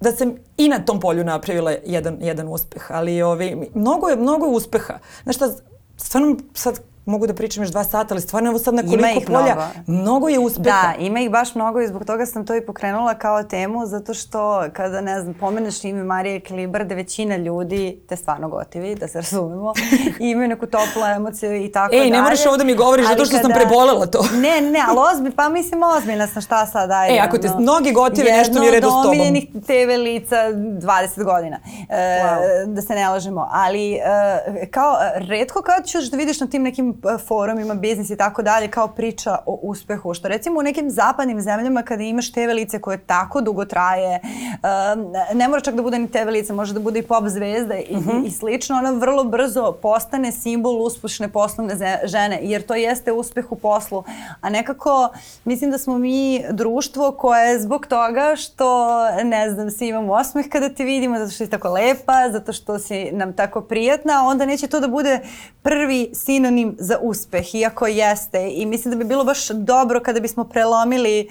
da sam i na tom polju napravila jedan, jedan uspeh, ali ovaj, mnogo, je, mnogo je uspeha. Znaš šta, stvarno sad mogu da pričam još dva sata, ali stvarno evo sad na koliko ih polja, mnogo. mnogo je uspeha. Da, ima ih baš mnogo i zbog toga sam to i pokrenula kao temu, zato što kada, ne znam, pomeneš ime Marije Klibarde, većina ljudi te stvarno gotivi, da se razumemo, i imaju neku toplu emociju i tako Ej, dalje. ne moraš ovo da mi govoriš zato Ali što sam kada- prebolela to. Ne, ne, ali ozbilj, pa mislim ozbiljna sam šta sad, ajde. E, ako te mnogi gotive, nešto nije redu s Jedno od tobom. omiljenih TV lica 20 godina, e, Wow. da se ne lažemo. Ali e, kao, e, redko kad ćeš da vidiš na tim nekim forumima, biznis i tako dalje, kao priča o uspehu. Što recimo u nekim zapadnim zemljama kada imaš TV lice koje tako dugo traje, e, ne mora čak da bude ni TV lice, može da bude i pop zvezda i, Mhm. i slično, ona vrlo brzo postane simbol uspešne poslovne žene, jer to jeste uspeh u poslu. A nekako, mislim da smo mi društvo koje je zbog toga što, ne znam, svi imamo osmeh kada te vidimo, zato što si tako lepa, zato što si nam tako prijatna, onda neće to da bude prvi sinonim za uspeh, iako jeste. I mislim da bi bilo baš dobro kada bismo prelomili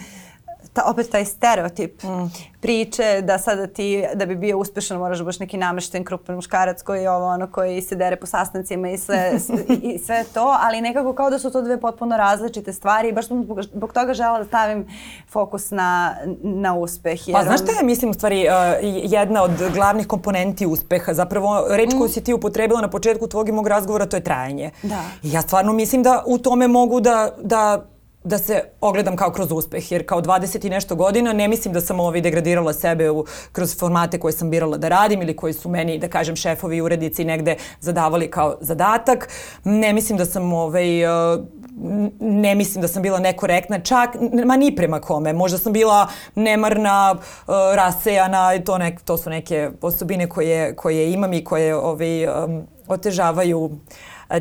ta, opet taj stereotip priče da sada ti, da bi bio uspešan moraš da budeš neki namešten krupan muškarac koji je ovo ono koji se dere po sastancima i sve, i, i sve to, ali nekako kao da su to dve potpuno različite stvari i baš sam zbog, zbog toga žela da stavim fokus na, na uspeh. Pa jer znaš on- šta je, mislim, u stvari, uh, jedna od glavnih komponenti uspeha? Zapravo, reč koju si ti upotrebila na početku tvog i mog razgovora, to je trajanje. Da. I ja stvarno mislim da u tome mogu da, da da se ogledam kao kroz uspeh, jer kao 20 i nešto godina ne mislim da sam ovaj degradirala sebe u, kroz formate koje sam birala da radim ili koji su meni, da kažem, šefovi i urednici negde zadavali kao zadatak. Ne mislim da sam ovaj, n- ne mislim da sam bila nekorektna, čak, ma ni prema kome. Možda sam bila nemarna, uh, rasejana, to, nek, to su neke osobine koje, koje imam i koje ovaj, um, otežavaju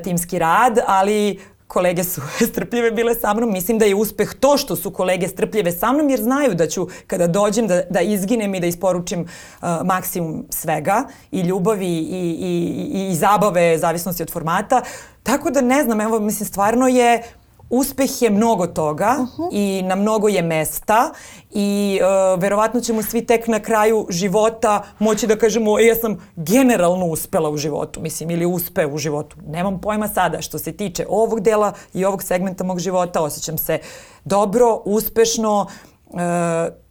timski rad, ali kolege su strpljive bile sa mnom. Mislim da je uspeh to što su kolege strpljive sa mnom jer znaju da ću kada dođem da, da izginem i da isporučim uh, maksimum svega i ljubavi i, i, i, i zabave, zavisnosti od formata. Tako da ne znam, evo mislim stvarno je Uspeh je mnogo toga uh-huh. i na mnogo je mesta i uh, verovatno ćemo svi tek na kraju života moći da kažemo e, ja sam generalno uspela u životu, mislim, ili uspe u životu. Nemam pojma sada što se tiče ovog dela i ovog segmenta mog života, osjećam se dobro, uspešno, uh,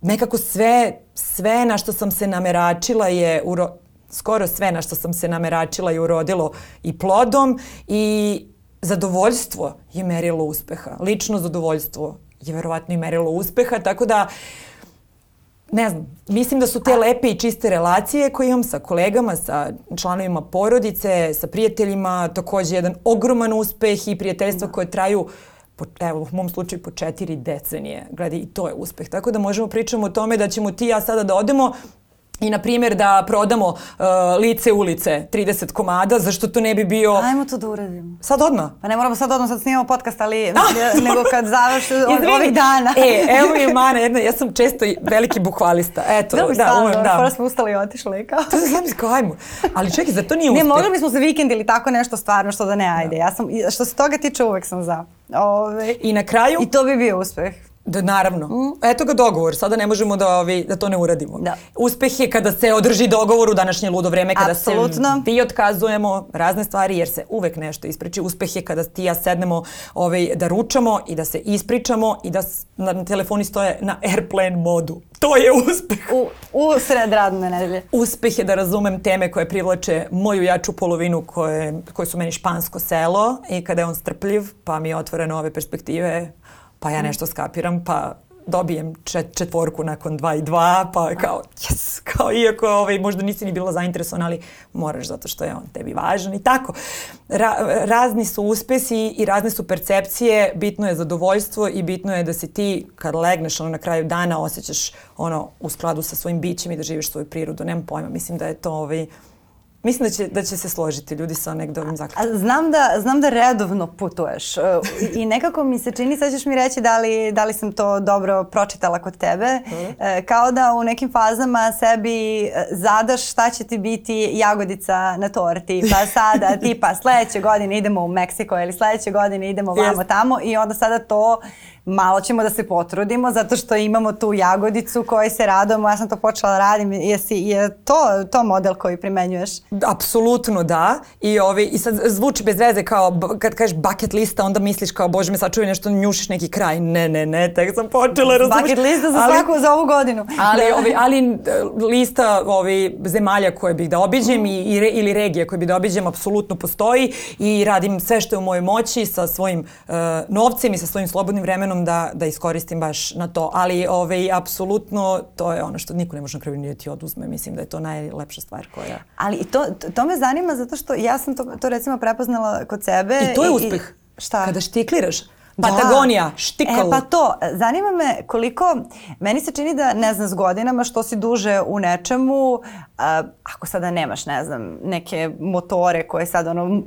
nekako sve, sve na što sam se nameračila je uro, skoro sve na što sam se nameračila je urodilo i plodom i zadovoljstvo je merilo uspeha. Lično zadovoljstvo je verovatno i merilo uspeha, tako da ne znam, mislim da su te lepe i čiste relacije koje imam sa kolegama, sa članovima porodice, sa prijateljima, takođe jedan ogroman uspeh i prijateljstva koje traju po, evo, u mom slučaju po četiri decenije. Gledaj, i to je uspeh. Tako da možemo pričamo o tome da ćemo ti i ja sada da odemo i na primjer da prodamo uh, lice ulice 30 komada, zašto to ne bi bio... Ajmo to da uradimo. Sad odmah? Pa ne moramo sad odmah, sad snimamo podcast, ali nego kad završi od ovih dana. E, evo mi je mana jedna, ja sam često veliki bukvalista. Eto, da, stvarno, umem, da. Da. smo ustali i otišli kao. To znam kao, ajmo. Ali čekaj, za to nije Ne, uspeh. mogli bismo za vikend ili tako nešto stvarno, što da ne, ajde. Ja sam, što se toga tiče, uvek sam za. Ove, I na kraju, I to bi bio uspeh. Da, naravno. Mm. Eto ga dogovor. Sada ne možemo da, ovi, da to ne uradimo. Da. Uspeh je kada se održi dogovor u današnje ludo vreme, kada Apsolutno. se vi otkazujemo razne stvari jer se uvek nešto ispriči. Uspeh je kada ti ja sednemo ovaj, da ručamo i da se ispričamo i da na telefoni stoje na airplane modu. To je uspeh. U, u sred radne nedelje. Uspeh je da razumem teme koje privlače moju jaču polovinu koje, koje su meni špansko selo i kada je on strpljiv pa mi otvore nove perspektive pa ja nešto skapiram pa dobijem čet, četvorku nakon dva i dva, pa kao, yes, kao iako ovaj, možda nisi ni bila zainteresovan, ali moraš zato što je on tebi važan i tako. Ra, razni su uspesi i razne su percepcije, bitno je zadovoljstvo i bitno je da se ti kad legneš ono, na kraju dana osjećaš ono u skladu sa svojim bićem i da živiš svoju prirodu, nemam pojma, mislim da je to ovaj, Mislim da će, da će se složiti ljudi sa negde ovim zaključkom. Znam da, znam da redovno putuješ uh, i nekako mi se čini, sad ćeš mi reći da li, da li sam to dobro pročitala kod tebe, uh, kao da u nekim fazama sebi uh, zadaš šta će ti biti jagodica na torti, pa sada tipa sledeće godine idemo u Meksiko ili sledeće godine idemo vamo tamo i onda sada to malo ćemo da se potrudimo zato što imamo tu jagodicu kojoj se radujemo, ja sam to počela da radim, jesi, je to, to model koji primenjuješ? Apsolutno da. I, ovi, I sad zvuči bez veze kao kad kažeš bucket lista, onda misliš kao bože me sačuvaj nešto, njušiš neki kraj. Ne, ne, ne, tek sam počela, razumiješ? Bucket lista za Ali- svaku, za ovu godinu. Ali, Da. ovi, ali e, lista ovi, zemalja koje bih da obiđem i, i re, ili regije koje bih da obiđem apsolutno postoji i radim sve što je u mojoj moći sa svojim uh, novcem i sa svojim slobodnim vremenom da, da iskoristim baš na to. Ali ovaj, apsolutno to je ono što niko ne može na kraju nije ti oduzme. Mislim da je to najlepša stvar koja... Ali i to, to- me zanima zato što ja sam to, to recimo prepoznala kod sebe. I to je uspeh. šta? Kadaštikliraš. Patagonija, štikl. E pa to, zanima me koliko, meni se čini da, ne znam, s godinama što si duže u nečemu, a, ako sada nemaš, ne znam, neke motore koje sad ono,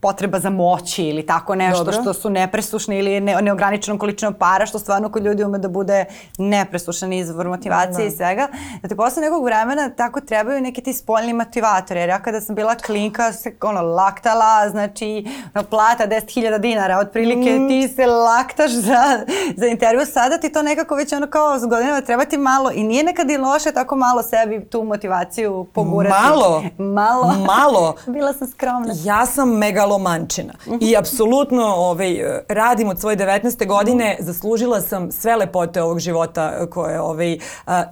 potreba za moći ili tako nešto Dobro. što su nepresušne ili ne, neograničenom količinom para, što stvarno kod ljudi ume da bude nepresušan izvor motivacije i svega, da ti posle nekog vremena tako trebaju neki ti spoljni motivatori, jer ja kada sam bila klinka se ono laktala, znači plata 10.000 dinara, otprilike Mm. ti se laktaš za, za intervju, sada ti to nekako već ono kao s godinama treba ti malo i nije nekad i loše tako malo sebi tu motivaciju pogurati. Malo. Malo. Malo. Bila sam skromna. Ja sam megalomančina i apsolutno ovaj, radim od svoje 19. godine, zaslužila sam sve lepote ovog života koje ovaj,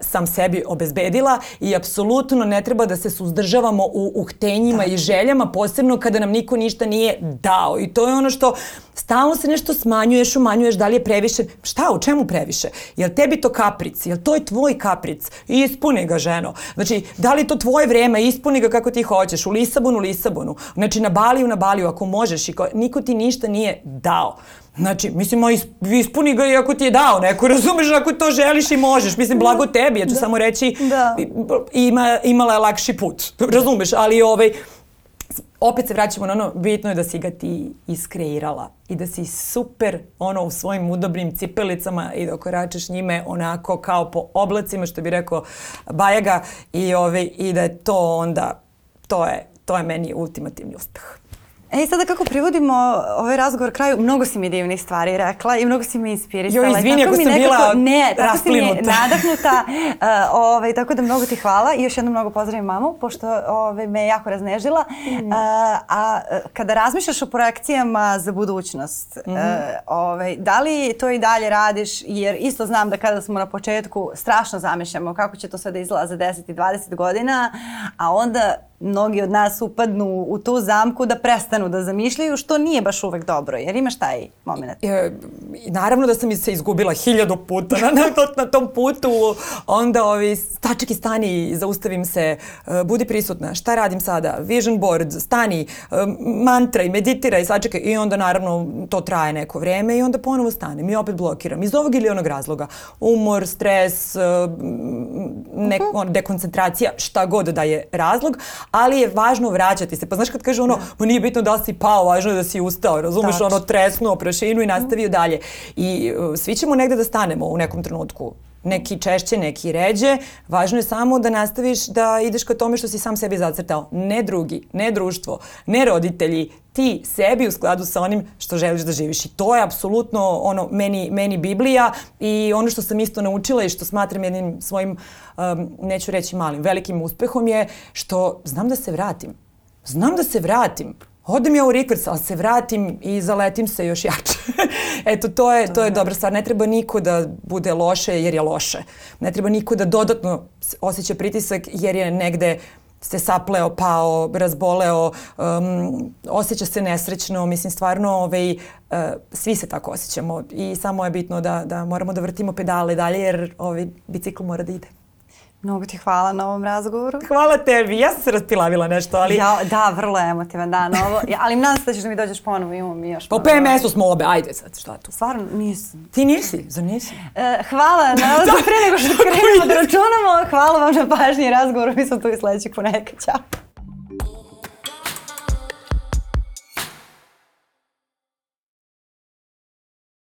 sam sebi obezbedila i apsolutno ne treba da se suzdržavamo u, u htenjima i željama, posebno kada nam niko ništa nije dao. I to je ono što stalno se nešto smanjuješ, umanjuješ, da li je previše, šta, u čemu previše? Jel tebi to kapric? Jel to je tvoj kapric? Ispuni ga, ženo. Znači, da li to tvoje vreme? Ispuni ga kako ti hoćeš. U Lisabonu, Lisabonu. Znači, na Baliju, na Baliju, ako možeš. I ko, niko ti ništa nije dao. Znači, mislim, ispuni ga i ako ti je dao neko, razumeš, ako to želiš i možeš. Mislim, blago tebi, ja ću samo reći, Da. ima, imala je lakši put, razumeš, ali ovaj, opet se vraćamo na ono, bitno je da si ga ti iskreirala i da si super ono u svojim udobnim cipelicama i da koračeš njime onako kao po oblacima što bi rekao Bajaga i, ove, i da je to onda, to je, to je meni ultimativni uspeh. E sada kako privodimo ovaj razgovor kraju, mnogo si mi divnih stvari rekla i mnogo si me inspirisala. Joj, izvini ako sam nekako- bila ne, tako si mi nadahnuta. Uh, ovaj, tako da mnogo ti hvala i još jednom mnogo pozdravim mamu, pošto ovaj, me jako raznežila. Mhm. Uh, a uh, kada razmišljaš o projekcijama za budućnost, Mhm. uh, ovaj, da li to i dalje radiš? Jer isto znam da kada smo na početku strašno zamišljamo kako će to sve da izgleda za 10 i 20 godina, a onda mnogi od nas upadnu u tu zamku da prestanu da zamišljaju, što nije baš uvek dobro, jer imaš taj moment. E, naravno da sam se izgubila hiljadu puta na, na, na tom putu. Onda ovi, stačeki stani, zaustavim se, e, budi prisutna, šta radim sada? Vision board, stani, e, mantra i meditiraj, sačekaj. I onda naravno to traje neko vreme i onda ponovo stanem i opet blokiram. Iz ovog ili onog razloga. Umor, stres, e, ne, on, dekoncentracija, šta god da je razlog, ali je važno vraćati se. Pa znaš kad kaže ono, ma nije bitno da si pao, važno je da si ustao, razumeš, Tačno. ono tresnuo prašinu i nastavio dalje. I uh, svi ćemo negde da stanemo u nekom trenutku. Neki češće, neki ređe. Važno je samo da nastaviš da ideš ka tome što si sam sebi zacrtao. Ne drugi, ne društvo, ne roditelji, ti sebi u skladu sa onim što želiš da živiš. I to je apsolutno ono meni, meni Biblija i ono što sam isto naučila i što smatram jednim svojim, um, neću reći malim, velikim uspehom je što znam da se vratim. Znam da se vratim. Odem ja u rikvrc, ali se vratim i zaletim se još jače. Eto, to je, to je dobra stvar. Ne treba niko da bude loše jer je loše. Ne treba niko da dodatno osjeća pritisak jer je negde se sapleo, pao, razboleo, um, osjeća se nesrećno, mislim stvarno ovaj, uh, svi se tako osjećamo i samo je bitno da, da moramo da vrtimo pedale dalje jer ovaj bicikl mora da ide. Mnogo ti hvala na ovom razgovoru. Hvala tebi, ja sam se raspilavila nešto, ali... Ja, da, vrlo emotivan dan ovo. Ja, ali nadam se da ćeš da mi dođeš ponovo, imamo mi još... Pa u PMS-u smo obe, ajde sad, šta tu? Stvarno, nisam. Ti nisi, zar nisi? E, hvala, na, da, pre nego što krenemo da računamo, hvala vam na pažnji razgovoru, mi smo tu i sledećeg ponedjeljka, ćao.